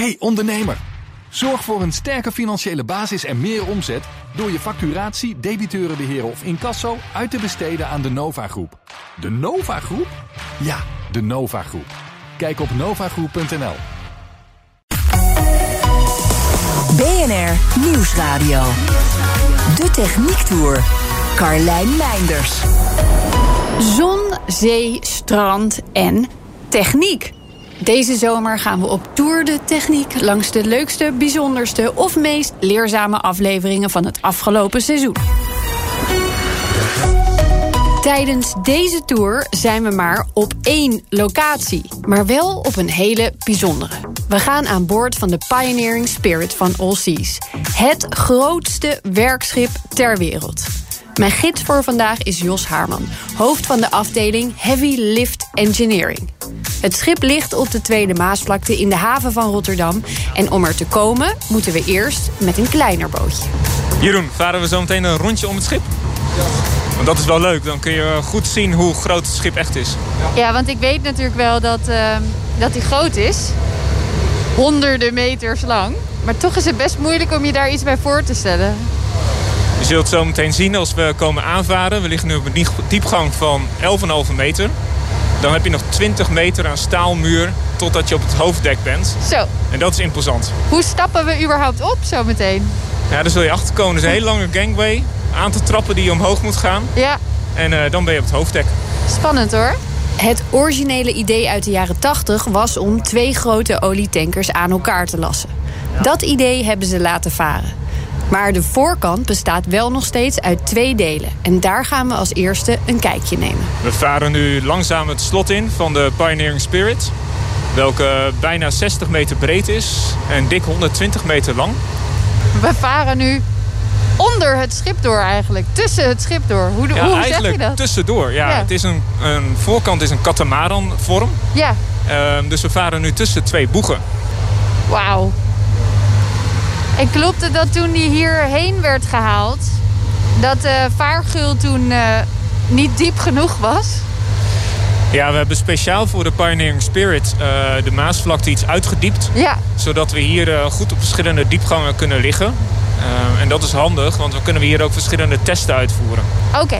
Hey ondernemer, zorg voor een sterke financiële basis en meer omzet door je facturatie, debiteurenbeheer of incasso uit te besteden aan de Nova Groep. De Nova Groep? Ja, de Nova Groep. Kijk op novagroep.nl. BNR Nieuwsradio. De Techniek Tour. Carlijn Meinders. Zon, zee, strand en techniek. Deze zomer gaan we op Tour de Techniek langs de leukste, bijzonderste of meest leerzame afleveringen van het afgelopen seizoen. Tijdens deze tour zijn we maar op één locatie, maar wel op een hele bijzondere. We gaan aan boord van de Pioneering Spirit van All Seas, het grootste werkschip ter wereld. Mijn gids voor vandaag is Jos Haarman, hoofd van de afdeling Heavy Lift Engineering. Het schip ligt op de Tweede Maasvlakte in de haven van Rotterdam. En om er te komen moeten we eerst met een kleiner bootje. Jeroen, varen we zo meteen een rondje om het schip? Want dat is wel leuk, dan kun je goed zien hoe groot het schip echt is. Ja, want ik weet natuurlijk wel dat, uh, dat hij groot is. Honderden meters lang. Maar toch is het best moeilijk om je daar iets bij voor te stellen. Je zult zo meteen zien als we komen aanvaren. We liggen nu op een diepgang van 11,5 meter. Dan heb je nog 20 meter aan staalmuur totdat je op het hoofddek bent. Zo. En dat is imposant. Hoe stappen we überhaupt op zo meteen? Ja, daar zul je achterkomen. Er is een hele lange gangway. Aantal trappen die je omhoog moet gaan. Ja. En uh, dan ben je op het hoofddek. Spannend hoor. Het originele idee uit de jaren 80 was om twee grote olietankers aan elkaar te lassen. Dat idee hebben ze laten varen. Maar de voorkant bestaat wel nog steeds uit twee delen. En daar gaan we als eerste een kijkje nemen. We varen nu langzaam het slot in van de Pioneering Spirit. Welke bijna 60 meter breed is en dik 120 meter lang. We varen nu onder het schip door eigenlijk. Tussen het schip door. Hoe, ja, hoe zeg je dat? tussendoor. Ja, Ja. Het is een, een voorkant is een katamaran vorm. Ja, Ehm, dus we varen nu tussen twee boegen. wauw. En klopt het dat toen die hierheen werd gehaald... dat de vaargeul toen eh, niet diep genoeg was? Ja, we hebben speciaal voor de Pioneering Spirit eh, de Maasvlakte iets uitgediept. Ja, Zodat we hier eh, goed op verschillende diepgangen kunnen liggen. En dat is handig, want dan kunnen we hier ook verschillende testen uitvoeren. oké.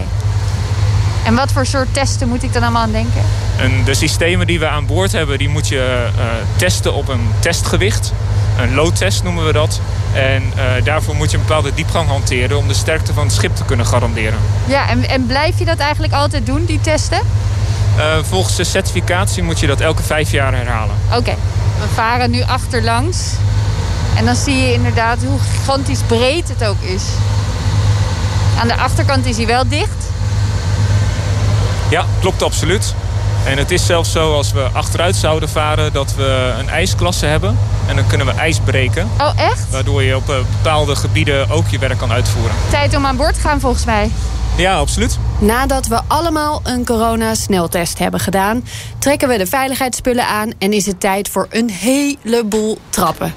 En wat voor soort testen moet ik dan allemaal aan denken? En de systemen die we aan boord hebben, die moet je eh, testen op een testgewicht. Een loadtest noemen we dat. En eh, daarvoor moet je een bepaalde diepgang hanteren om de sterkte van het schip te kunnen garanderen. Ja, en, en blijf je dat eigenlijk altijd doen, die testen? Eh, volgens de certificatie moet je dat elke vijf jaar herhalen. Oké, we varen nu achterlangs. En dan zie je inderdaad hoe gigantisch breed het ook is. Aan de achterkant is hij wel dicht. Ja, klopt absoluut. En het is zelfs zo als we achteruit zouden varen dat we een ijsklasse hebben. En dan kunnen we ijs breken. Oh, echt? Waardoor je op eh, bepaalde gebieden ook je werk kan uitvoeren. Tijd om aan boord te gaan volgens mij. Ja, absoluut. Nadat we allemaal een corona-sneltest hebben gedaan... trekken we de veiligheidsspullen aan en is het tijd voor een heleboel trappen.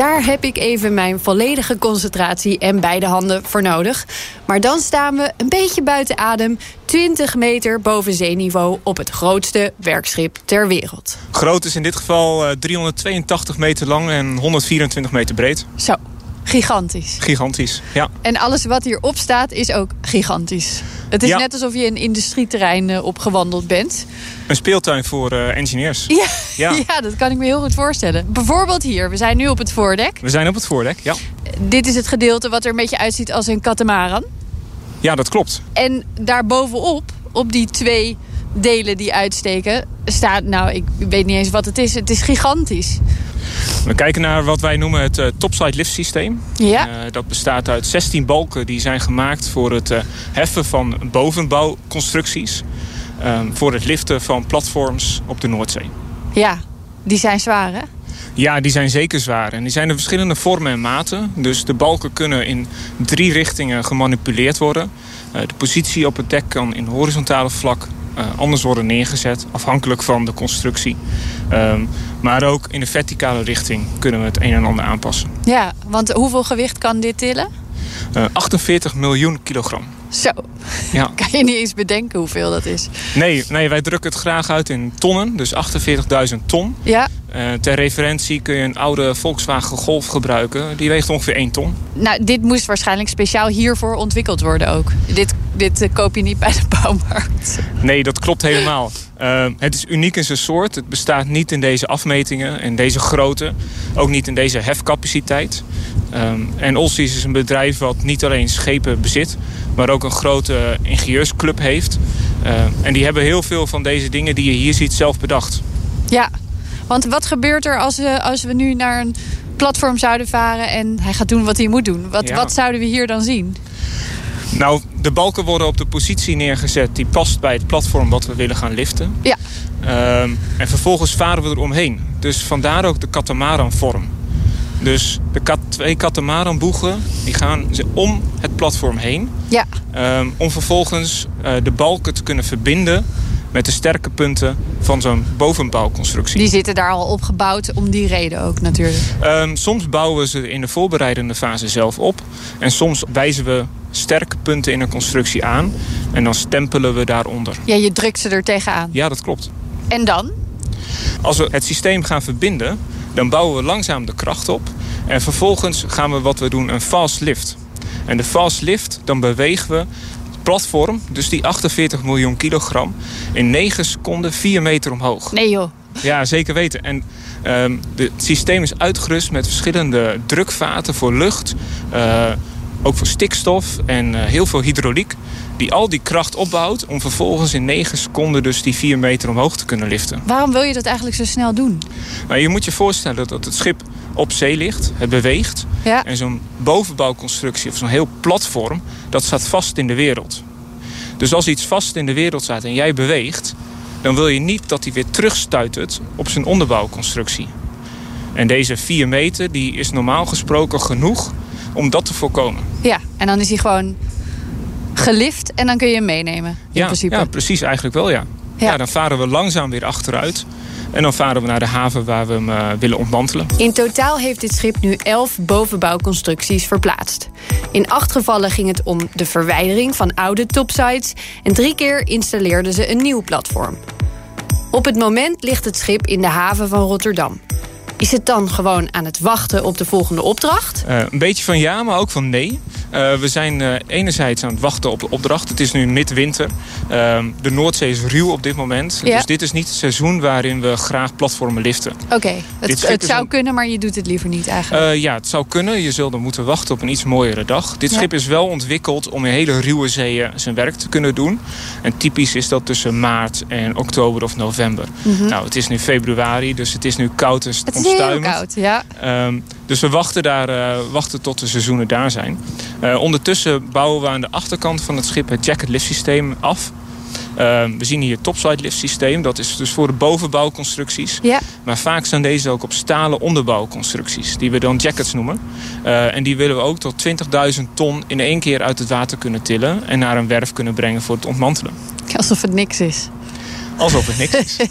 Daar heb ik even mijn volledige concentratie en beide handen voor nodig. Maar dan staan we een beetje buiten adem... 20 meter boven zeeniveau op het grootste werkschip ter wereld. Groot is in dit geval eh, 382 meter lang en 124 meter breed. Zo, gigantisch. Gigantisch, ja. En alles wat hierop staat is ook gigantisch. Het is Ja. net alsof je een industrieterrein eh, opgewandeld bent. Een speeltuin voor eh, engineers. Ja, Ja. ja. dat kan ik me heel goed voorstellen. Bijvoorbeeld hier, we zijn nu op het voordek. We zijn op het voordek, ja. Dit is het gedeelte wat er een beetje uitziet als een katamaran. Ja, dat klopt. En daarbovenop, op die twee delen die uitsteken, staat, nou, ik weet niet eens wat het is. Het is gigantisch. We kijken naar wat wij noemen het eh, topside lift systeem. Ja, Eh, dat bestaat uit 16 balken die zijn gemaakt voor het eh, heffen van bovenbouwconstructies. eh, voor het liften van platforms op de Noordzee. ja, die zijn zwaar, hè? Ja, die zijn zeker zwaar. En die zijn in verschillende vormen en maten. Dus de balken kunnen in drie richtingen gemanipuleerd worden. De positie op het dek kan in horizontale vlak anders worden neergezet, afhankelijk van de constructie. Ehm, maar ook in de verticale richting kunnen we het een en ander aanpassen. Ja, want hoeveel gewicht kan dit tillen? Eh, 48 miljoen kilogram. Zo. Ja. Kan je niet eens bedenken hoeveel dat is? Nee, nee, wij drukken het graag uit in tonnen, dus 48.000 ton. Ja. Uh, ter referentie kun je een oude Volkswagen Golf gebruiken. Die weegt ongeveer 1 ton. Nou, dit moest waarschijnlijk speciaal hiervoor ontwikkeld worden ook. Dit, dit uh, koop je niet bij de bouwmarkt. Nee, dat klopt helemaal. Uh, het is uniek in zijn soort. Het bestaat niet in deze afmetingen, in deze grootte. Ook niet in deze hefcapaciteit. Um, en Olsies is een bedrijf wat niet alleen schepen bezit... maar ook een grote ingenieursclub heeft. Uh, en die hebben heel veel van deze dingen die je hier ziet zelf bedacht. Ja, want wat gebeurt er als we, als we nu naar een platform zouden varen... en hij gaat doen wat hij moet doen? Wat, Ja. wat zouden we hier dan zien? Nou, de balken worden op de positie neergezet die past bij het platform wat we willen gaan liften. Ja. Ehm, en vervolgens varen we er omheen. Dus vandaar ook de katamaranvorm. Dus de kat, twee katamaranboegen die gaan ze om het platform heen. Ja. ehm, om vervolgens eh, de balken te kunnen verbinden met de sterke punten van zo'n bovenbouwconstructie. Die zitten daar al opgebouwd om die reden ook natuurlijk. Ehm, soms bouwen we ze in de voorbereidende fase zelf op. En soms wijzen we sterke punten in een constructie aan. En dan stempelen we daaronder. Ja, je drukt ze er tegenaan. Ja, dat klopt. En dan? Als we het systeem gaan verbinden, dan bouwen we langzaam de kracht op. En vervolgens gaan we wat we doen, een fast lift. En de fast lift, dan bewegen we platform, dus die 48 miljoen kilogram, in 9 seconden 4 meter omhoog. Nee joh. Ja, zeker weten. En ehm, het systeem is uitgerust met verschillende drukvaten voor lucht. eh, ook voor stikstof en eh, heel veel hydrauliek. Die al die kracht opbouwt om vervolgens in 9 seconden dus die 4 meter omhoog te kunnen liften. Waarom wil je dat eigenlijk zo snel doen? Nou, je moet je voorstellen dat het schip op zee ligt. Het beweegt. Ja. En zo'n bovenbouwconstructie of zo'n heel platform, dat staat vast in de wereld. Dus als iets vast in de wereld staat en jij beweegt, dan wil je niet dat hij weer terugstuitert op zijn onderbouwconstructie. En deze 4 meter die is normaal gesproken genoeg om dat te voorkomen. Ja, en dan is hij gewoon gelift en dan kun je hem meenemen. In Ja, principe. ja, precies eigenlijk wel ja. Ja. Dan varen we langzaam weer achteruit. En dan varen we naar de haven waar we hem eh, willen ontmantelen. In totaal heeft dit schip nu 11 bovenbouwconstructies verplaatst. In acht gevallen ging het om de verwijdering van oude topsides en drie keer installeerden ze een nieuw platform. Op het moment ligt het schip in de haven van Rotterdam. Is het dan gewoon aan het wachten op de volgende opdracht? Eh, een beetje van ja, maar ook van nee. Eh, we zijn eh, enerzijds aan het wachten op de opdracht. Het is nu midwinter. Ehm, de Noordzee is ruw op dit moment. Ja. Dus dit is niet het seizoen waarin we graag platformen liften. Oké, het, zou een- kunnen, maar je doet het liever niet eigenlijk. Ja, het zou kunnen. Je zult dan moeten wachten op een iets mooiere dag. Dit Ja. schip is wel ontwikkeld om in hele ruwe zeeën zijn werk te kunnen doen. En typisch is dat tussen maart en oktober of november. Nou, het is nu februari, dus het is nu koud Mhm. het is heel onstuimig. koud, ja. Ehm, dus we wachten, daar, eh, wachten tot de seizoenen daar zijn. Eh, ondertussen bouwen we aan de achterkant van het schip het jacket lift systeem af. Ehm, we zien hier het topside lift systeem. Dat is dus voor de bovenbouwconstructies. Ja, Maar vaak zijn deze ook op stalen onderbouwconstructies. Die we dan jackets noemen. Eh, en die willen we ook tot 20.000 ton in één keer uit het water kunnen tillen. En naar een werf kunnen brengen voor het ontmantelen. alsof het niks is. Alsof het niks is.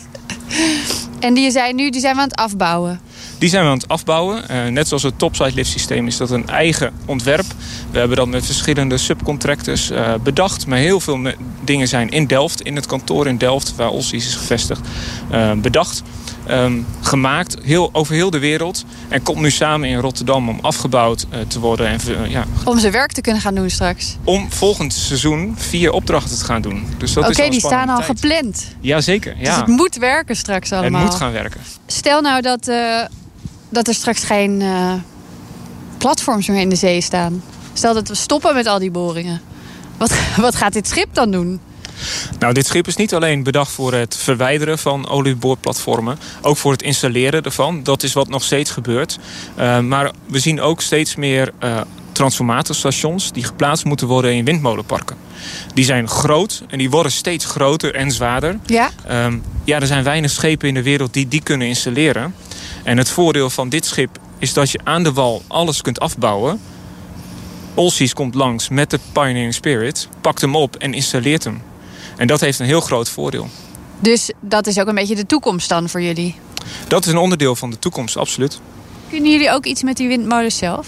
En die zijn nu die zijn we aan het afbouwen. Die zijn we aan het afbouwen. Eh, net zoals het topside lift systeem is dat een eigen ontwerp. We hebben dat met verschillende subcontractors eh, bedacht. Maar heel veel dingen zijn in Delft, in het kantoor in Delft, waar Olsies is gevestigd, eh, bedacht. Ehm, gemaakt heel, over heel de wereld. En komt nu samen in Rotterdam om afgebouwd te worden. En ja, Om zijn werk te kunnen gaan doen straks. om volgend seizoen vier opdrachten te gaan doen. Dus dat is Oké, die staan al gepland. Jazeker, Dus ja. het moet werken straks het allemaal. moet gaan werken. Stel nou dat, dat er straks geen eh, platforms meer in de zee staan. Stel dat we stoppen met al die boringen. Wat, wat gaat dit schip dan doen? Nou, dit schip is niet alleen bedacht voor het verwijderen van olieboorplatformen, ook voor het installeren ervan. Dat is wat nog steeds gebeurt. Uh, maar we zien ook steeds meer uh, transformatorstations die geplaatst moeten worden in windmolenparken. Die zijn groot en die worden steeds groter en zwaarder. Ja? Um, ja, er zijn weinig schepen in de wereld die die kunnen installeren. En het voordeel van dit schip is dat je aan de wal alles kunt afbouwen. Olsies komt langs met de Pioneering Spirit, pakt hem op en installeert hem. En dat heeft een heel groot voordeel. Dus dat is ook een beetje de toekomst dan voor jullie? Dat is een onderdeel van de toekomst, absoluut. Kunnen jullie ook iets met die windmolens zelf?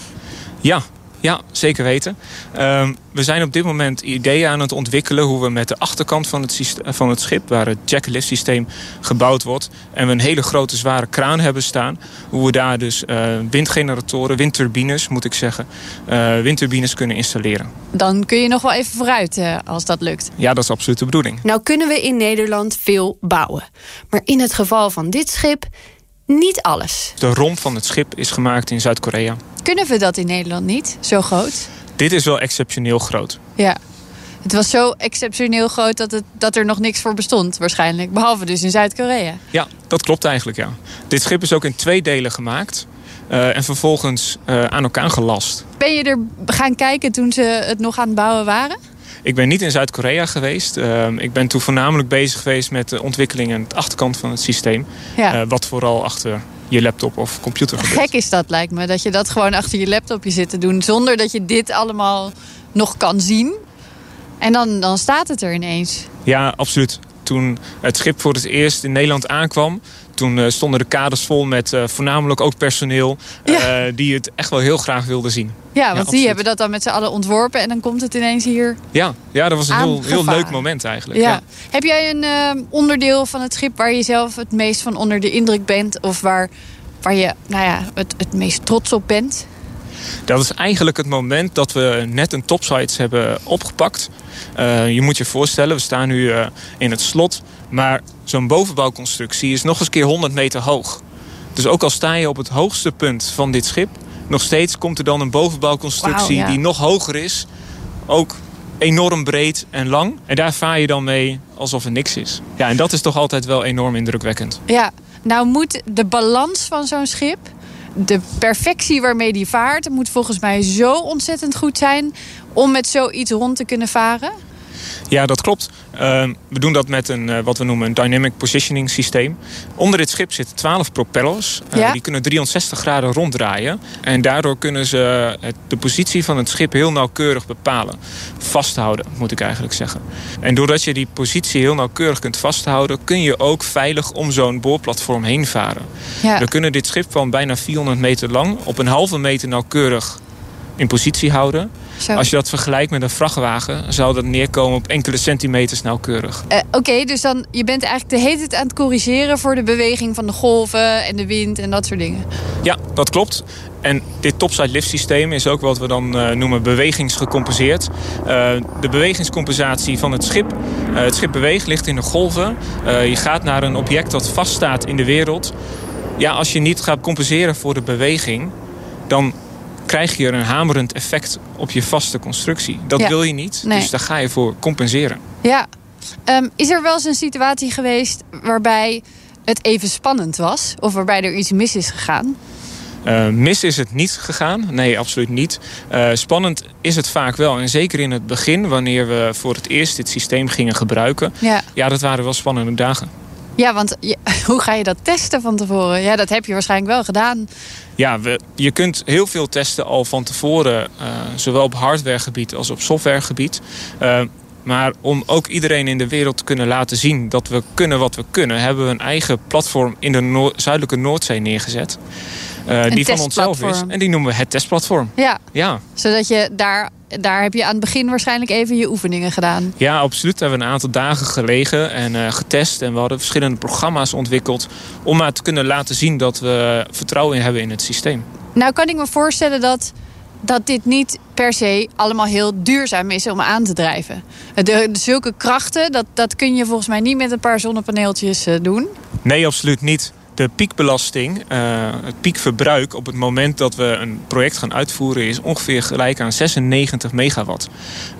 Ja, Ja, zeker weten. Ehm, we zijn op dit moment ideeën aan het ontwikkelen hoe we met de achterkant van het, van het schip, waar het jacklift systeem gebouwd wordt, en we een hele grote zware kraan hebben staan, hoe we daar dus uh, windgeneratoren, windturbines moet ik zeggen, uh, windturbines kunnen installeren. Dan kun je nog wel even vooruit uh, als dat lukt. Ja, dat is absoluut de bedoeling. Nou kunnen we in Nederland veel bouwen. Maar in het geval van dit schip niet alles. De romp van het schip is gemaakt in Zuid-Korea. Kunnen we dat in Nederland niet? Zo groot? Dit is wel exceptioneel groot. Ja. Het was zo exceptioneel groot dat, het, dat er nog niks voor bestond, waarschijnlijk. Behalve dus in Zuid-Korea. Ja, dat klopt eigenlijk, ja. Dit schip is ook in twee delen gemaakt. Uh, en vervolgens uh, aan elkaar gelast. Ben je er gaan kijken toen ze het nog aan het bouwen waren? Ik ben niet in Zuid-Korea geweest. Uh, ik ben toen voornamelijk bezig geweest met de ontwikkeling aan de achterkant van het systeem. Ja. wat vooral achter je laptop of computer gebeurt. Gek is dat, lijkt me. Dat je dat gewoon achter je laptopje zit te doen... zonder dat je dit allemaal nog kan zien. En dan, dan staat het er ineens. Ja, absoluut. Toen het schip voor het eerst in Nederland aankwam... toen uh, stonden de kaders vol met uh, voornamelijk ook personeel... Ja. Uh, die het echt wel heel graag wilden zien. Ja, want ja, die hebben dat dan met z'n allen ontworpen... en dan komt het ineens hier Ja, ja dat was een heel, heel leuk moment eigenlijk. Ja. Heb jij een onderdeel van het schip... waar je zelf het meest van onder de indruk bent... of waar, waar je nou ja, het, het meest trots op bent? Dat is eigenlijk het moment dat we net een topsites hebben opgepakt. Uh, je moet je voorstellen, we staan nu uh, in het slot. Maar zo'n bovenbouwconstructie is nog eens keer 100 meter hoog. Dus ook al sta je op het hoogste punt van dit schip... nog steeds komt er dan een bovenbouwconstructie wow, ja. die nog hoger is. Ook enorm breed en lang. En daar vaar je dan mee alsof er niks is. Ja, en dat is toch altijd wel enorm indrukwekkend. Ja, nou moet de balans van zo'n schip de perfectie waarmee die vaart moet volgens mij zo ontzettend goed zijn om met zoiets rond te kunnen varen. Ja, dat klopt. Uh, we doen dat met een, uh, wat we noemen een dynamic positioning systeem. Onder dit schip zitten 12 propellers. Uh, ja? Die kunnen 360 graden ronddraaien. En daardoor kunnen ze het, de positie van het schip heel nauwkeurig bepalen. Vasthouden, moet ik eigenlijk zeggen. En doordat je die positie heel nauwkeurig kunt vasthouden... kun je ook veilig om zo'n boorplatform heen varen. Ja. We kunnen dit schip van bijna 400 meter lang... op een halve meter nauwkeurig in positie houden. Zo. Als je dat vergelijkt met een vrachtwagen, zou dat neerkomen op enkele centimeters nauwkeurig. Uh, Oké, okay, dus dan je bent eigenlijk de hele tijd aan het corrigeren voor de beweging van de golven en de wind en dat soort dingen. Ja, dat klopt. En dit topside lift systeem is ook wat we dan uh, noemen bewegingsgecompenseerd. Uh, de bewegingscompensatie van het schip. Uh, het schip beweegt, ligt in de golven. je gaat naar een object dat vaststaat in de wereld. Ja, als je niet gaat compenseren voor de beweging... dan krijg je een hamerend effect op je vaste constructie. Dat ja. wil je niet, nee. dus daar ga je voor compenseren. Ja. Um, is er wel eens een situatie geweest waarbij het even spannend was? Of waarbij er iets mis is gegaan? Uh, mis is het niet gegaan. Nee, absoluut niet. Uh, spannend is het vaak wel. En zeker in het begin, wanneer we voor het eerst dit systeem gingen gebruiken. Ja, ja dat waren wel spannende dagen. Ja, want je, hoe ga je dat testen van tevoren? Ja, dat heb je waarschijnlijk wel gedaan. Ja, we, je kunt heel veel testen al van tevoren. Uh, zowel op hardwaregebied als op softwaregebied. Uh, maar om ook iedereen in de wereld te kunnen laten zien dat we kunnen wat we kunnen... hebben we een eigen platform in de zuidelijke Noordzee neergezet. Uh, die van onszelf is. En die noemen we het testplatform. Ja, ja. zodat je daar daar heb je aan het begin waarschijnlijk even je oefeningen gedaan. Ja, absoluut. Daar hebben we een aantal dagen gelegen en uh, getest. En we hadden verschillende programma's ontwikkeld... om maar te kunnen laten zien dat we vertrouwen in hebben in het systeem. Nou kan ik me voorstellen dat, dat dit niet per se allemaal heel duurzaam is om aan te drijven. De, de, zulke krachten, dat, dat kun je volgens mij niet met een paar zonnepaneeltjes uh, doen. Nee, absoluut niet de piekbelasting, uh, het piekverbruik op het moment dat we een project gaan uitvoeren... is ongeveer gelijk aan 96 megawatt.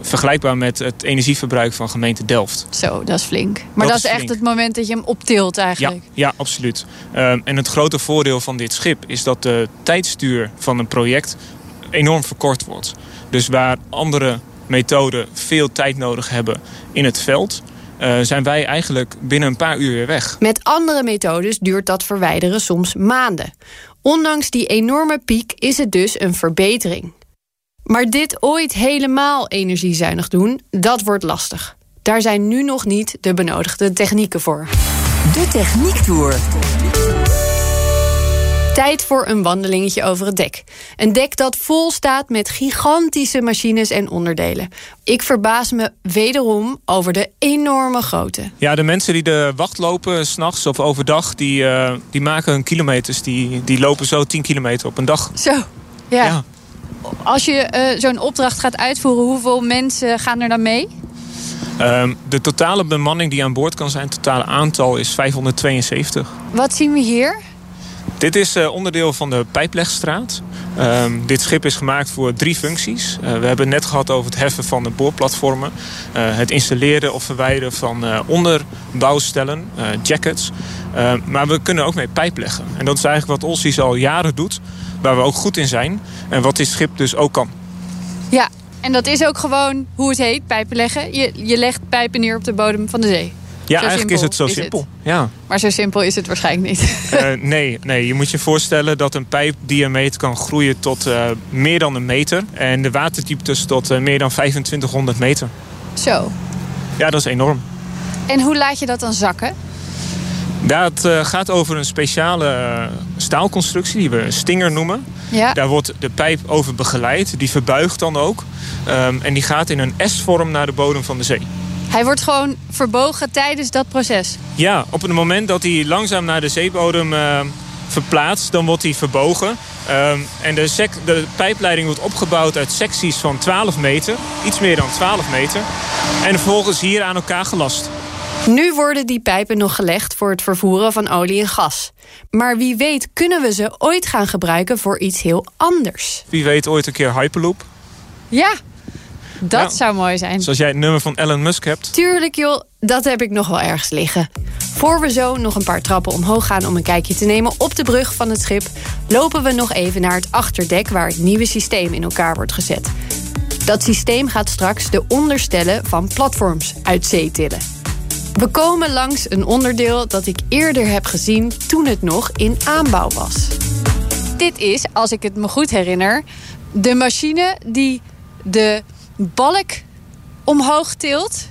Vergelijkbaar met het energieverbruik van gemeente Delft. Zo, dat is flink. Maar dat, dat is, echt het moment dat je hem optilt eigenlijk. Ja, ja absoluut. Uh, en het grote voordeel van dit schip is dat de tijdstuur van een project enorm verkort wordt. Dus waar andere methoden veel tijd nodig hebben in het veld uh, zijn wij eigenlijk binnen een paar uur weer weg. Met andere methodes duurt dat verwijderen soms maanden. Ondanks die enorme piek is het dus een verbetering. Maar dit ooit helemaal energiezuinig doen, dat wordt lastig. Daar zijn nu nog niet de benodigde technieken voor. De Techniek Tour. Tijd voor een wandelingetje over het dek. Een dek dat vol staat met gigantische machines en onderdelen. Ik verbaas me wederom over de enorme grootte. Ja, de mensen die de wacht lopen s'nachts of overdag... Die, uh, die maken hun kilometers. Die, die lopen zo 10 kilometer op een dag. Zo, ja. Ja. Als je uh, zo'n opdracht gaat uitvoeren, hoeveel mensen gaan er dan mee? Um, de totale bemanning die aan boord kan zijn, het totale aantal is 572. Wat zien we hier? Dit is uh, onderdeel van de Pijplegstraat. Um, dit schip is gemaakt voor drie functies. Uh, we hebben het net gehad over het heffen van de boorplatformen. Uh, het installeren of verwijderen van onderbouwstellen, jackets. maar we kunnen ook mee pijp leggen. En dat is eigenlijk wat Olsies al jaren doet. Waar we ook goed in zijn. En wat dit schip dus ook kan. Ja, en dat is ook gewoon hoe het heet, pijpen leggen. Je, je legt pijpen neer op de bodem van de zee. Ja, zo eigenlijk is het zo simpel. Het. Ja. Maar zo simpel is het waarschijnlijk niet. Uh, nee, nee, je moet je voorstellen dat een pijpdiameter kan groeien tot uh, meer dan een meter. En de waterdieptes tot uh, meer dan 2500 meter. Zo. Ja, dat is enorm. En hoe laat je dat dan zakken? Dat gaat over een speciale staalconstructie die we stinger noemen. Ja. Daar wordt de pijp over begeleid. Die verbuigt dan ook. Um, en die gaat in een S-vorm naar de bodem van de zee. Hij wordt gewoon verbogen tijdens dat proces? Ja, op het moment dat hij langzaam naar de zeebodem uh, verplaatst, dan wordt hij verbogen. Uh, en de, de, pijpleiding wordt opgebouwd uit secties van 12 meter, iets meer dan 12 meter. En vervolgens hier aan elkaar gelast. Nu worden die pijpen nog gelegd voor het vervoeren van olie en gas. Maar wie weet kunnen we ze ooit gaan gebruiken voor iets heel anders. Wie weet ooit een keer Hyperloop. Ja, dat zou mooi zijn. Zoals jij het nummer van Elon Musk hebt. Tuurlijk joh, dat heb ik nog wel ergens liggen. Voor we zo nog een paar trappen omhoog gaan om een kijkje te nemen op de brug van het schip... lopen we nog even naar het achterdek waar het nieuwe systeem in elkaar wordt gezet. Dat systeem gaat straks de onderstellen van platforms uit zee tillen. We komen langs een onderdeel dat ik eerder heb gezien toen het nog in aanbouw was. Dit is, als ik het me goed herinner, de machine die de balk omhoog tilt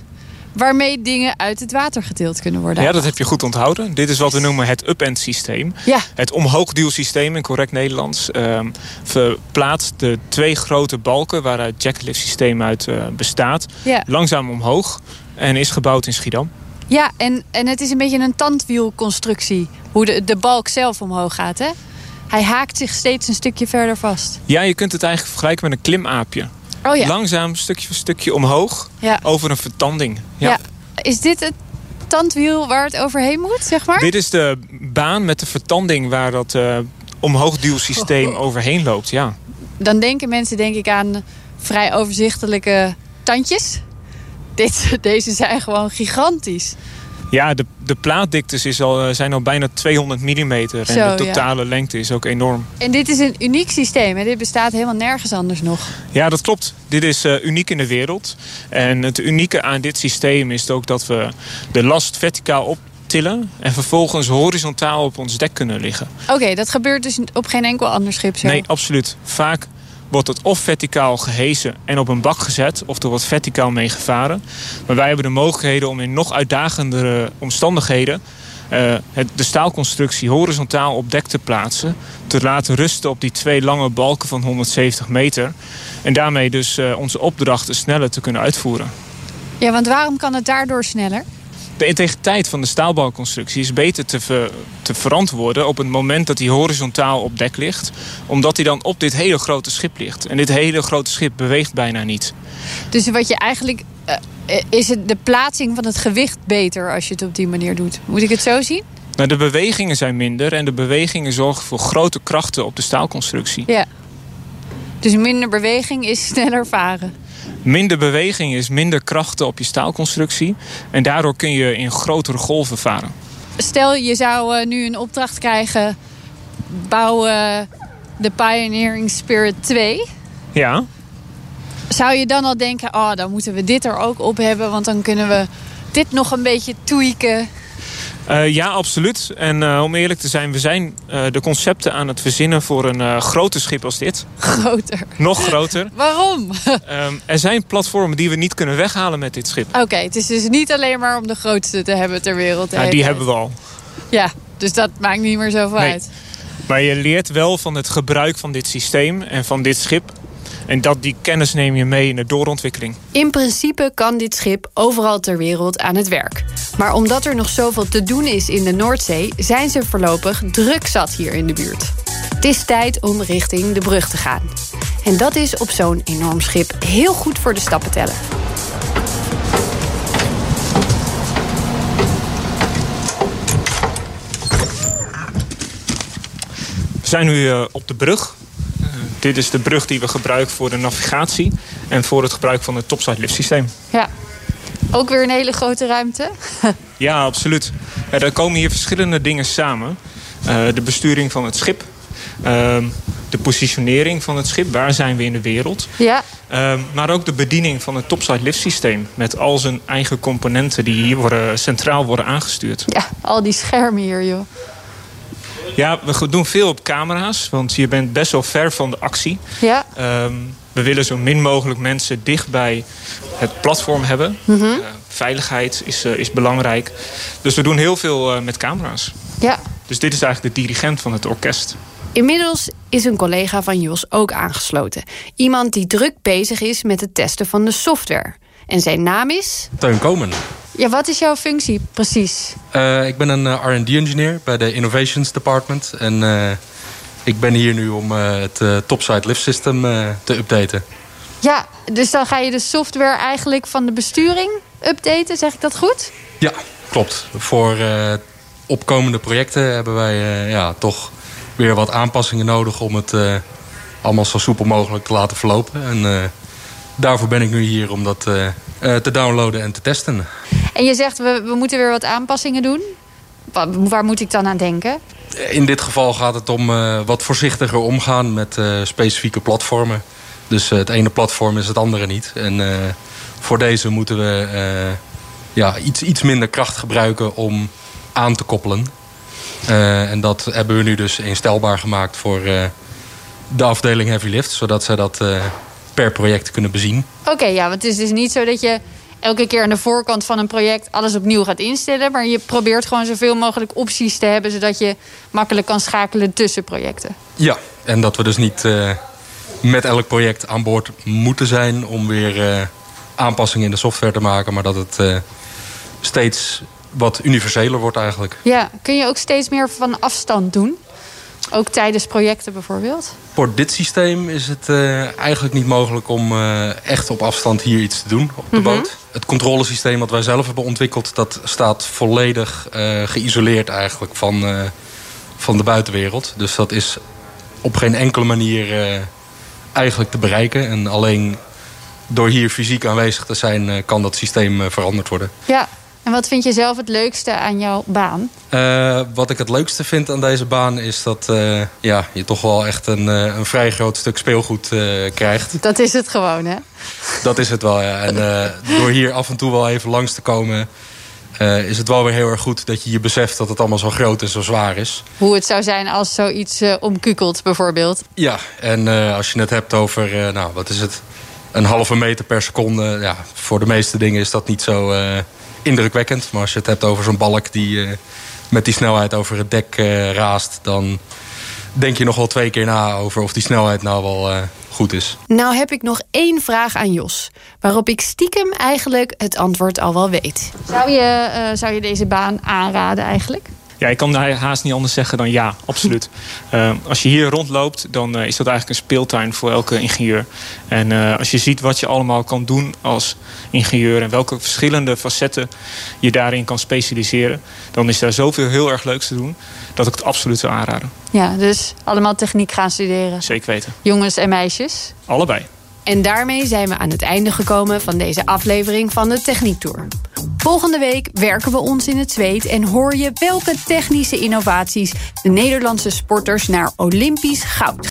waarmee dingen uit het water getild kunnen worden. Ja, dat heb je goed onthouden. Dit is wat we noemen het up-end systeem. Ja. Het omhoogduwsysteem in correct Nederlands uh, verplaatst de twee grote balken waaruit het jacklift systeem uit uh, bestaat, ja. langzaam omhoog en is gebouwd in Schiedam. Ja, en, en het is een beetje een tandwielconstructie. Hoe de, de balk zelf omhoog gaat, hè? Hij haakt zich steeds een stukje verder vast. Ja, je kunt het eigenlijk vergelijken met een klimaapje. Oh ja. Langzaam, stukje voor stukje omhoog. Ja. Over een vertanding. Ja. ja. Is dit het tandwiel waar het overheen moet, zeg maar? Dit is de baan met de vertanding waar dat uh, omhoogduwsysteem oh. overheen loopt, ja. Dan denken mensen denk ik aan vrij overzichtelijke tandjes. Dit, deze zijn gewoon gigantisch. Ja, de, de plaatdiktes is al, zijn al bijna 200 mm. En Zo, de totale ja. lengte is ook enorm. En dit is een uniek systeem. Hè? Dit bestaat helemaal nergens anders nog. Ja, dat klopt. Dit is uh, uniek in de wereld. En het unieke aan dit systeem is ook dat we de last verticaal op tillen en vervolgens horizontaal op ons dek kunnen liggen. Oké, okay, dat gebeurt dus op geen enkel ander schip zo? Nee, absoluut. Vaak wordt het of verticaal gehesen en op een bak gezet... of er wordt verticaal mee gevaren. Maar wij hebben de mogelijkheden om in nog uitdagendere omstandigheden... Uh, het, de staalconstructie horizontaal op dek te plaatsen. Te laten rusten op die twee lange balken van 170 meter. En daarmee dus uh, onze opdrachten sneller te kunnen uitvoeren. Ja, want waarom kan het daardoor sneller? De integriteit van de staalbalconstructie is beter te, ver, te verantwoorden op het moment dat hij horizontaal op dek ligt. Omdat hij dan op dit hele grote schip ligt. En dit hele grote schip beweegt bijna niet. Dus wat je eigenlijk. Uh, is het de plaatsing van het gewicht beter als je het op die manier doet? Moet ik het zo zien? Nou, de bewegingen zijn minder en de bewegingen zorgen voor grote krachten op de staalconstructie. Ja. Dus minder beweging is sneller varen. Minder beweging is minder krachten op je staalconstructie. En daardoor kun je in grotere golven varen. Stel je zou uh, nu een opdracht krijgen. Bouw uh, de Pioneering Spirit 2. Ja. Zou je dan al denken, oh, dan moeten we dit er ook op hebben. Want dan kunnen we dit nog een beetje tweaken. Uh, ja, absoluut. En uh, om eerlijk te zijn, we zijn uh, de concepten aan het verzinnen voor een groter schip als dit. Groter? Nog groter. Waarom? um, er zijn platformen die we niet kunnen weghalen met dit schip. Oké, okay, het is dus niet alleen maar om de grootste te hebben ter wereld. Ja, die hebben we al. Ja, dus dat maakt niet meer zoveel nee. uit. Maar je leert wel van het gebruik van dit systeem en van dit schip. En dat die kennis neem je mee in de doorontwikkeling. In principe kan dit schip overal ter wereld aan het werk. Maar omdat er nog zoveel te doen is in de Noordzee... zijn ze voorlopig druk zat hier in de buurt. Het is tijd om richting de brug te gaan. En dat is op zo'n enorm schip heel goed voor de stappen tellen. We zijn nu uh, op de brug. Dit is de brug die we gebruiken voor de navigatie... en voor het gebruik van het topside lift systeem. Ja, ook weer een hele grote ruimte. ja, absoluut. Ja, er komen hier verschillende dingen samen. Uh, de besturing van het schip... Ehm, de positionering van het schip. Waar zijn we in de wereld? Ja. Uh, maar ook de bediening van het topside lift systeem. Met al zijn eigen componenten die hier worden, centraal worden aangestuurd. Ja, al die schermen hier, joh. Ja, we doen veel op camera's. Want je bent best wel ver van de actie. Ja. Um, we willen zo min mogelijk mensen dicht bij het platform hebben. Mm -hmm. uh, veiligheid is, uh, is belangrijk. Dus we doen heel veel uh, met camera's. Ja. Dus dit is eigenlijk de dirigent van het orkest. Inmiddels is een collega van Jos ook aangesloten. Iemand die druk bezig is met het testen van de software. En zijn naam is... Teun Komen. Ja, wat is jouw functie precies? Uh, ik ben een uh, R&D-engineer bij de Innovations Department. En uh, ik ben hier nu om het topside lift system te updaten. Ja, dus dan ga je de software eigenlijk van de besturing updaten, zeg ik dat goed? Ja, klopt. Voor opkomende projecten hebben wij ja, toch weer wat aanpassingen nodig om het allemaal zo soepel mogelijk te laten verlopen. En daarvoor ben ik nu hier om dat uh, te downloaden en te testen. En je zegt we, we moeten weer wat aanpassingen doen. Waar, waar moet ik dan aan denken? In dit geval gaat het om wat voorzichtiger omgaan met specifieke platformen. Dus het ene platform is het andere niet. En voor deze moeten we ja, iets, iets minder kracht gebruiken om aan te koppelen. Uh, en dat hebben we nu dus instelbaar gemaakt voor de afdeling Heavy Lift. Zodat zij dat per project kunnen bezien. Oké, okay, ja, want het is dus niet zo dat je elke keer aan de voorkant van een project alles opnieuw gaat instellen. Maar je probeert gewoon zoveel mogelijk opties te hebben. Zodat je makkelijk kan schakelen tussen projecten. Ja, en dat we dus niet met elk project aan boord moeten zijn om weer aanpassingen in de software te maken. Maar dat het steeds wat universeler wordt eigenlijk. Ja, kun je ook steeds meer van afstand doen? Ook tijdens projecten bijvoorbeeld? Voor dit systeem is het uh, eigenlijk niet mogelijk om uh, echt op afstand hier iets te doen op de mm -hmm. boot. Het controlesysteem wat wij zelf hebben ontwikkeld... dat staat volledig uh, geïsoleerd eigenlijk van, van de buitenwereld. Dus dat is op geen enkele manier eigenlijk te bereiken. En alleen door hier fysiek aanwezig te zijn... kan dat systeem veranderd worden. Ja, en wat vind je zelf het leukste aan jouw baan? Uh, wat ik het leukste vind aan deze baan is dat uh, ja, je toch wel echt een, uh, een vrij groot stuk speelgoed krijgt. Dat is het gewoon, hè? Dat is het wel, ja. En door hier af en toe wel even langs te komen... is het wel weer heel erg goed dat je je beseft dat het allemaal zo groot en zo zwaar is. Hoe het zou zijn als zoiets omkukelt, bijvoorbeeld. Ja, en als je het hebt over, nou, wat is het... Een halve meter per seconde. Ja, voor de meeste dingen is dat niet zo indrukwekkend. Maar als je het hebt over zo'n balk die uh, met die snelheid over het dek uh, raast... dan denk je nog wel twee keer na over of die snelheid nou wel uh, goed is. Nou heb ik nog één vraag aan Jos. Waarop ik stiekem eigenlijk het antwoord al wel weet. Zou je, zou je deze baan aanraden eigenlijk? Ja, ik kan haast niet anders zeggen dan ja, absoluut. Uh, als je hier rondloopt, dan uh, is dat eigenlijk een speeltuin voor elke ingenieur. En uh, als je ziet wat je allemaal kan doen als ingenieur... en welke verschillende facetten je daarin kan specialiseren... dan is daar zoveel heel erg leuks te doen dat ik het absoluut zou aanraden. Ja, dus allemaal techniek gaan studeren. Zeker weten. Jongens en meisjes? Allebei. En daarmee zijn we aan het einde gekomen van deze aflevering van de Techniek Tour. Volgende week werken we ons in het zweet en hoor je welke technische innovaties de Nederlandse sporters naar Olympisch goud.